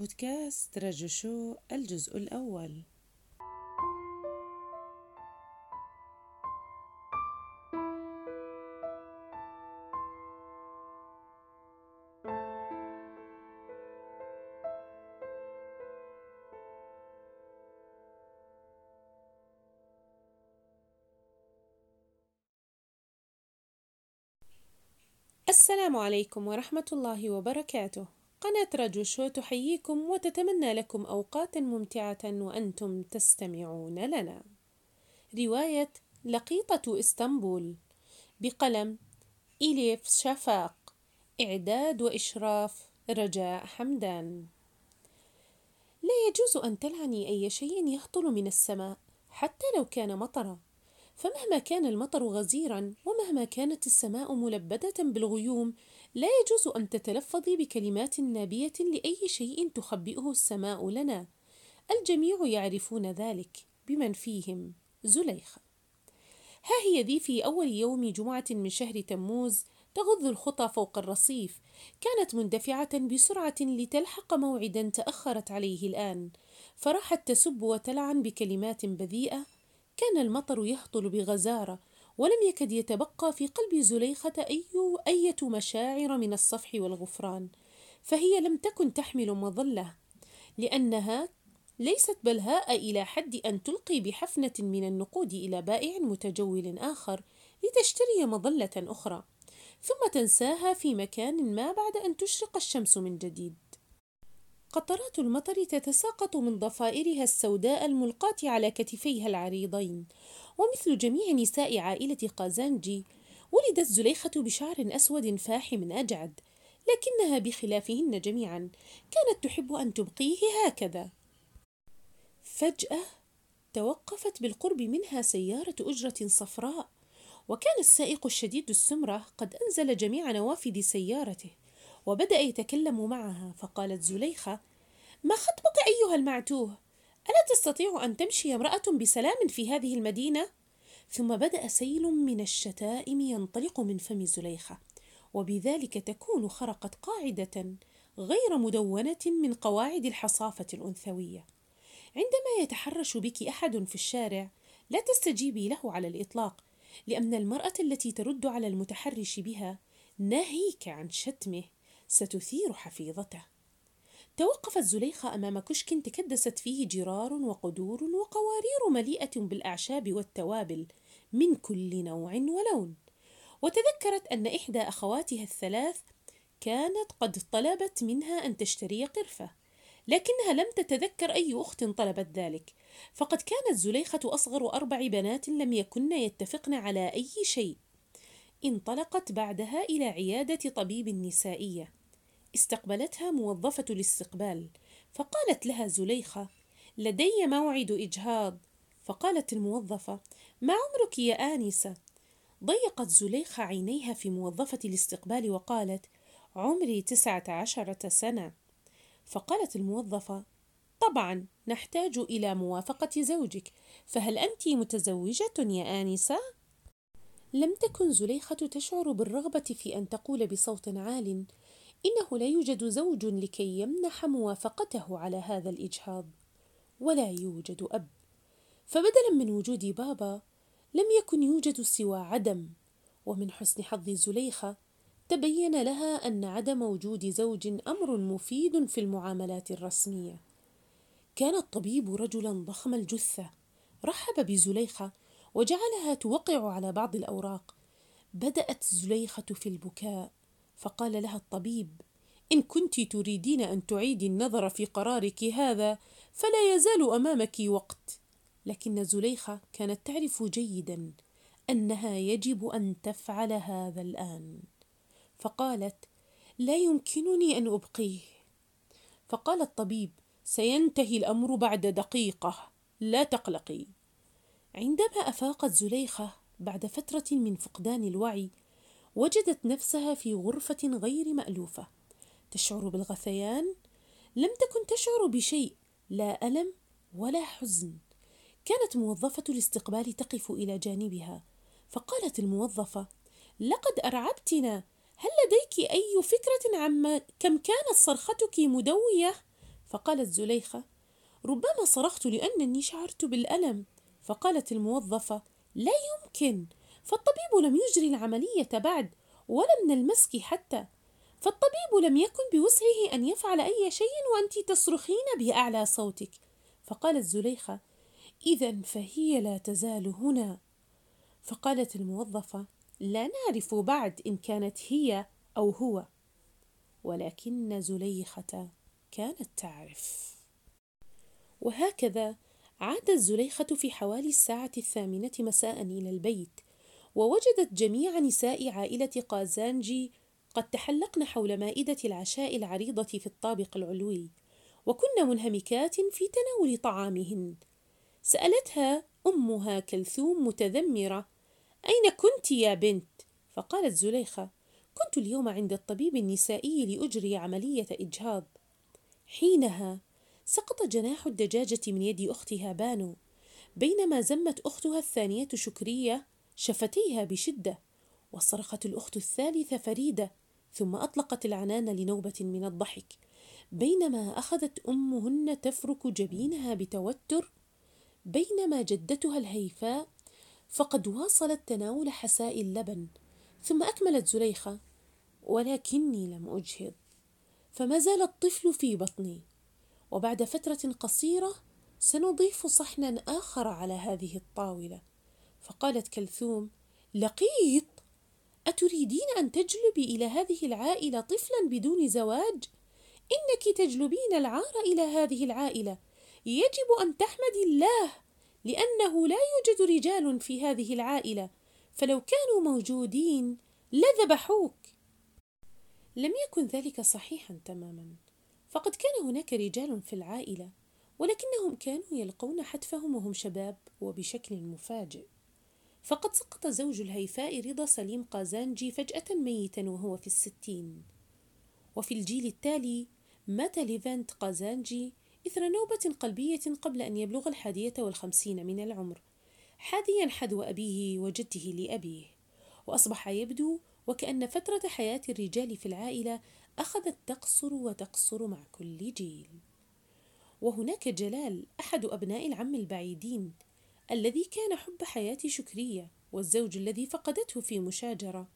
بودكاست رجو شو الجزء الأول. السلام عليكم ورحمة الله وبركاته. قناة رجو شو تحييكم وتتمنى لكم أوقات ممتعة وأنتم تستمعون لنا. رواية لقيطة إسطنبول بقلم إليف شفاق إعداد وإشراف رجاء حمدان. لا يجوز أن تلعني أي شيء يهطل من السماء حتى لو كان مطرًا. فمهما كان المطر غزيرا ومهما كانت السماء ملبدة بالغيوم لا يجوز أن تتلفظي بكلمات نابية لأي شيء تخبئه السماء لنا. الجميع يعرفون ذلك بمن فيهم. زليخة. ها هي ذي في أول يوم جمعة من شهر تموز تغض الخطى فوق الرصيف. كانت مندفعة بسرعة لتلحق موعدا تأخرت عليه الآن. فراحت تسب وتلعن بكلمات بذيئة كان المطر يهطل بغزارة ولم يكد يتبقى في قلب زليخة أي أية مشاعر من الصفح والغفران فهي لم تكن تحمل مظلة لأنها ليست بلهاء إلى حد أن تلقي بحفنة من النقود إلى بائع متجول آخر لتشتري مظلة أخرى ثم تنساها في مكان ما بعد أن تشرق الشمس من جديد. قطرات المطر تتساقط من ضفائرها السوداء الملقاة على كتفيها العريضين. ومثل جميع نساء عائلة قازانجي ولدت زليخة بشعر أسود فاحم أجعد لكنها بخلافهن جميعا كانت تحب أن تبقيه هكذا. فجأة توقفت بالقرب منها سيارة أجرة صفراء وكان السائق الشديد السمرة قد أنزل جميع نوافذ سيارته وبدأ يتكلم معها فقالت زليخة ما خطبك أيها المعتوه؟ ألا تستطيع أن تمشي امرأة بسلام في هذه المدينة؟ ثم بدأ سيل من الشتائم ينطلق من فم زليخة وبذلك تكون خرقت قاعدة غير مدونة من قواعد الحصافة الأنثوية. عندما يتحرش بك أحد في الشارع لا تستجيبي له على الإطلاق لأن المرأة التي ترد على المتحرش بها ناهيك عن شتمه ستثير حفيظته. توقفت زليخة أمام كشك تكدست فيه جرار وقدور وقوارير مليئة بالأعشاب والتوابل من كل نوع ولون. وتذكرت أن إحدى أخواتها الثلاث كانت قد طلبت منها أن تشتري قرفة لكنها لم تتذكر أي أخت طلبت ذلك. فقد كانت زليخة أصغر أربع بنات لم يكن يتفقن على أي شيء. انطلقت بعدها إلى عيادة طبيب نسائية استقبلتها موظفة الاستقبال فقالت لها زليخة لدي موعد إجهاض. فقالت الموظفة ما عمرك يا آنسة؟ ضيقت زليخة عينيها في موظفة الاستقبال وقالت عمري تسعة عشرة سنة. فقالت الموظفة طبعا نحتاج إلى موافقة زوجك فهل أنت متزوجة يا آنسة؟ لم تكن زليخة تشعر بالرغبة في أن تقول بصوت عال إنه لا يوجد زوج لكي يمنح موافقته على هذا الإجهاض ولا يوجد أب. فبدلا من وجود بابا لم يكن يوجد سوى عدم. ومن حسن حظ زليخة تبين لها أن عدم وجود زوج أمر مفيد في المعاملات الرسمية. كان الطبيب رجلا ضخم الجثة. رحب بزليخة وجعلها توقع على بعض الأوراق. بدأت زليخة في البكاء. فقال لها الطبيب إن كنت تريدين أن تعيدي النظر في قرارك هذا فلا يزال أمامك وقت. لكن زليخة كانت تعرف جيدا أنها يجب أن تفعل هذا الآن. فقالت لا يمكنني أن أبقيه. فقال الطبيب سينتهي الأمر بعد دقيقة لا تقلقي. عندما أفاقت زليخة بعد فترة من فقدان الوعي وجدت نفسها في غرفة غير مألوفة. تشعر بالغثيان؟ لم تكن تشعر بشيء لا ألم ولا حزن. كانت موظفة الاستقبال تقف إلى جانبها. فقالت الموظفة لقد أرعبتنا. هل لديك أي فكرة عما كم كانت صرختك مدوية؟ فقالت زليخة ربما صرخت لأنني شعرت بالألم. فقالت الموظفة لا يمكن. فالطبيب لم يجري العملية بعد ولا من المسك حتى. فالطبيب لم يكن بوسعه أن يفعل أي شيء وأنت تصرخين بأعلى صوتك. فقالت زليخة إذا فهي لا تزال هنا. فقالت الموظفة لا نعرف بعد إن كانت هي أو هو. ولكن زليخة كانت تعرف. وهكذا عادت زليخة في حوالي الساعة الثامنة مساء إلى البيت. ووجدت جميع نساء عائلة قازانجي قد تحلقن حول مائدة العشاء العريضة في الطابق العلوي وكن منهمكات في تناول طعامهن سألتها أمها كلثوم متذمرة أين كنت يا بنت؟ فقالت زليخة كنت اليوم عند الطبيب النسائي لأجري عملية إجهاض حينها سقط جناح الدجاجة من يد أختها بانو بينما زمت أختها الثانية شكرية شفتيها بشدة وصرخت الأخت الثالثة فريدة ثم أطلقت العنان لنوبة من الضحك. بينما أخذت أمهن تفرك جبينها بتوتر بينما جدتها الهيفاء فقد واصلت تناول حساء اللبن. ثم أكملت زليخة ولكني لم أجهض فما زال الطفل في بطني. وبعد فترة قصيرة سنضيف صحنا آخر على هذه الطاولة. فقالت كلثوم لقيط! أتريدين أن تجلبي إلى هذه العائلة طفلا بدون زواج؟ إنك تجلبين العار إلى هذه العائلة. يجب أن تحمدي الله لأنه لا يوجد رجال في هذه العائلة. فلو كانوا موجودين لذبحوك. لم يكن ذلك صحيحا تماما. فقد كان هناك رجال في العائلة ولكنهم كانوا يلقون حتفهم وهم شباب وبشكل مفاجئ. فقد سقط زوج الهيفاء رضا سليم قازانجي فجأة ميتا وهو في الستين. وفي الجيل التالي مات ليفانت قازانجي إثر نوبة قلبية قبل أن يبلغ الحادية والخمسين من العمر. حاديا حذو أبيه وجده لأبيه. وأصبح يبدو وكأن فترة حياة الرجال في العائلة أخذت تقصر وتقصر مع كل جيل. وهناك جلال أحد أبناء العم البعيدين الذي كان حب حياة شكرية والزوج الذي فقدته في مشاجرة.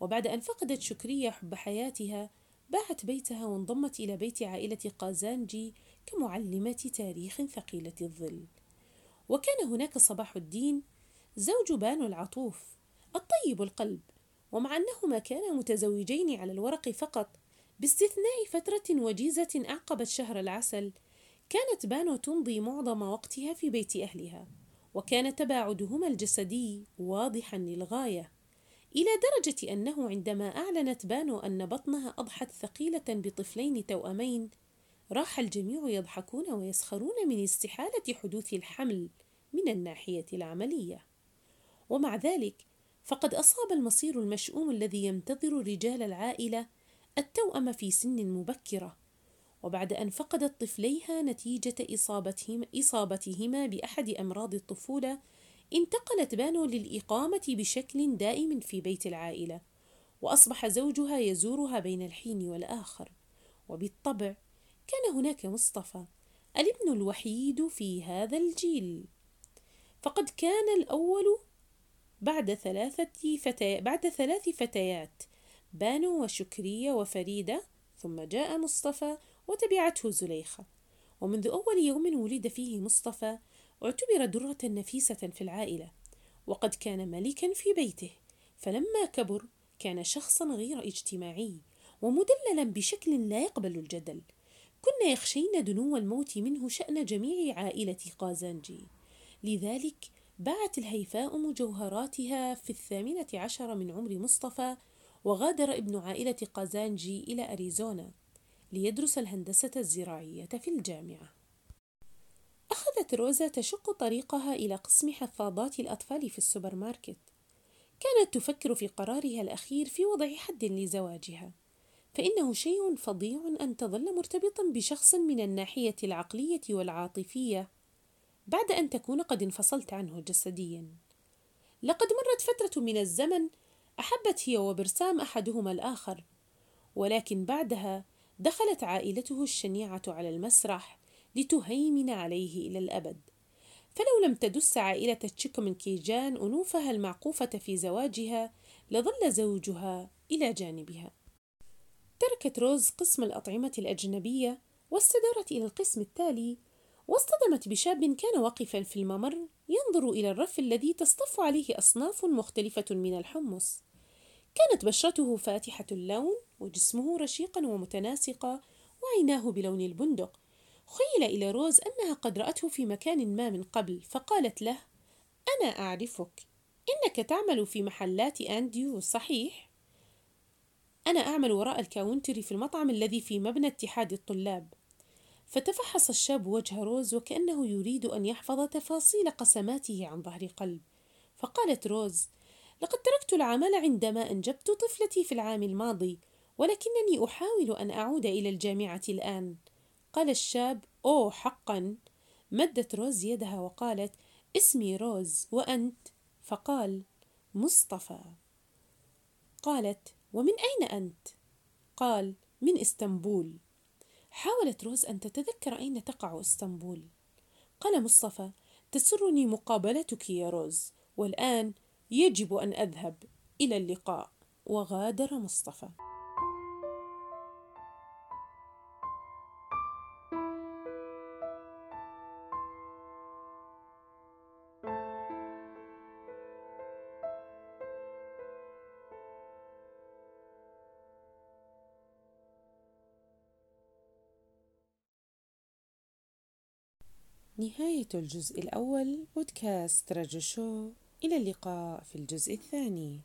وبعد أن فقدت شكرية حب حياتها باعت بيتها وانضمت إلى بيت عائلة قازانجي كمعلمة تاريخ ثقيلة الظل. وكان هناك صباح الدين زوج بانو العطوف الطيب القلب. ومع أنهما كانا متزوجين على الورق فقط باستثناء فترة وجيزة أعقبت شهر العسل كانت بانو تمضي معظم وقتها في بيت أهلها. وكان تباعدهما الجسدي واضحا للغاية إلى درجة أنه عندما أعلنت بانو أن بطنها أضحت ثقيلة بطفلين توأمين راح الجميع يضحكون ويسخرون من استحالة حدوث الحمل من الناحية العملية. ومع ذلك فقد أصاب المصير المشؤوم الذي ينتظر رجال العائلة التوأم في سن مبكرة وبعد أن فقدت طفليها نتيجة إصابتهما, إصابتهما بأحد أمراض الطفولة انتقلت بانو للإقامة بشكل دائم في بيت العائلة وأصبح زوجها يزورها بين الحين والآخر. وبالطبع كان هناك مصطفى الابن الوحيد في هذا الجيل. فقد كان الأول بعد ثلاثة فتي... بعد ثلاث فتيات بانو وشكرية وفريدة ثم جاء مصطفى وتبعته زليخة. ومنذ أول يوم ولد فيه مصطفى اعتبر درة نفيسة في العائلة وقد كان ملكا في بيته. فلما كبر كان شخصا غير اجتماعي ومدللا بشكل لا يقبل الجدل. كنا يخشين دنو الموت منه شأن جميع عائلة قازانجي. لذلك باعت الهيفاء مجوهراتها في الثامنة عشر من عمر مصطفى وغادر ابن عائلة قازانجي إلى أريزونا. ليدرس الهندسة الزراعية في الجامعة. أخذت روزا تشق طريقها إلى قسم حفاضات الأطفال في السوبر ماركت. كانت تفكر في قرارها الأخير في وضع حد لزواجها، فإنه شيء فظيع أن تظل مرتبطا بشخص من الناحية العقلية والعاطفية بعد أن تكون قد انفصلت عنه جسديا. لقد مرت فترة من الزمن أحبت هي وبرسام أحدهما الآخر، ولكن بعدها دخلت عائلته الشنيعة على المسرح لتهيمن عليه إلى الأبد. فلو لم تدس عائلة تشيكومنكيجان أنوفها المعقوفة في زواجها لظل زوجها إلى جانبها. تركت روز قسم الأطعمة الأجنبية واستدارت إلى القسم التالي واصطدمت بشاب كان واقفا في الممر ينظر إلى الرف الذي تصطف عليه أصناف مختلفة من الحمص. كانت بشرته فاتحة اللون وجسمه رشيقا ومتناسقا وعيناه بلون البندق. خيل إلى روز أنها قد رأته في مكان ما من قبل فقالت له أنا أعرفك. إنك تعمل في محلات أنديو صحيح؟ أنا أعمل وراء الكاونتر في المطعم الذي في مبنى اتحاد الطلاب. فتفحص الشاب وجه روز وكأنه يريد أن يحفظ تفاصيل قسماته عن ظهر قلب. فقالت روز لقد تركت العمل عندما أنجبت طفلتي في العام الماضي ولكنني أحاول أن أعود إلى الجامعة الآن. قال الشاب أوه حقا. مدت روز يدها وقالت اسمي روز وأنت؟ فقال مصطفى. قالت ومن أين أنت؟ قال من إسطنبول. حاولت روز أن تتذكر أين تقع إسطنبول. قال مصطفى تسرني مقابلتك يا روز والآن يجب أن أذهب إلى اللقاء. وغادر مصطفى. نهاية الجزء الأول بودكاست رجو شو إلى اللقاء في الجزء الثاني.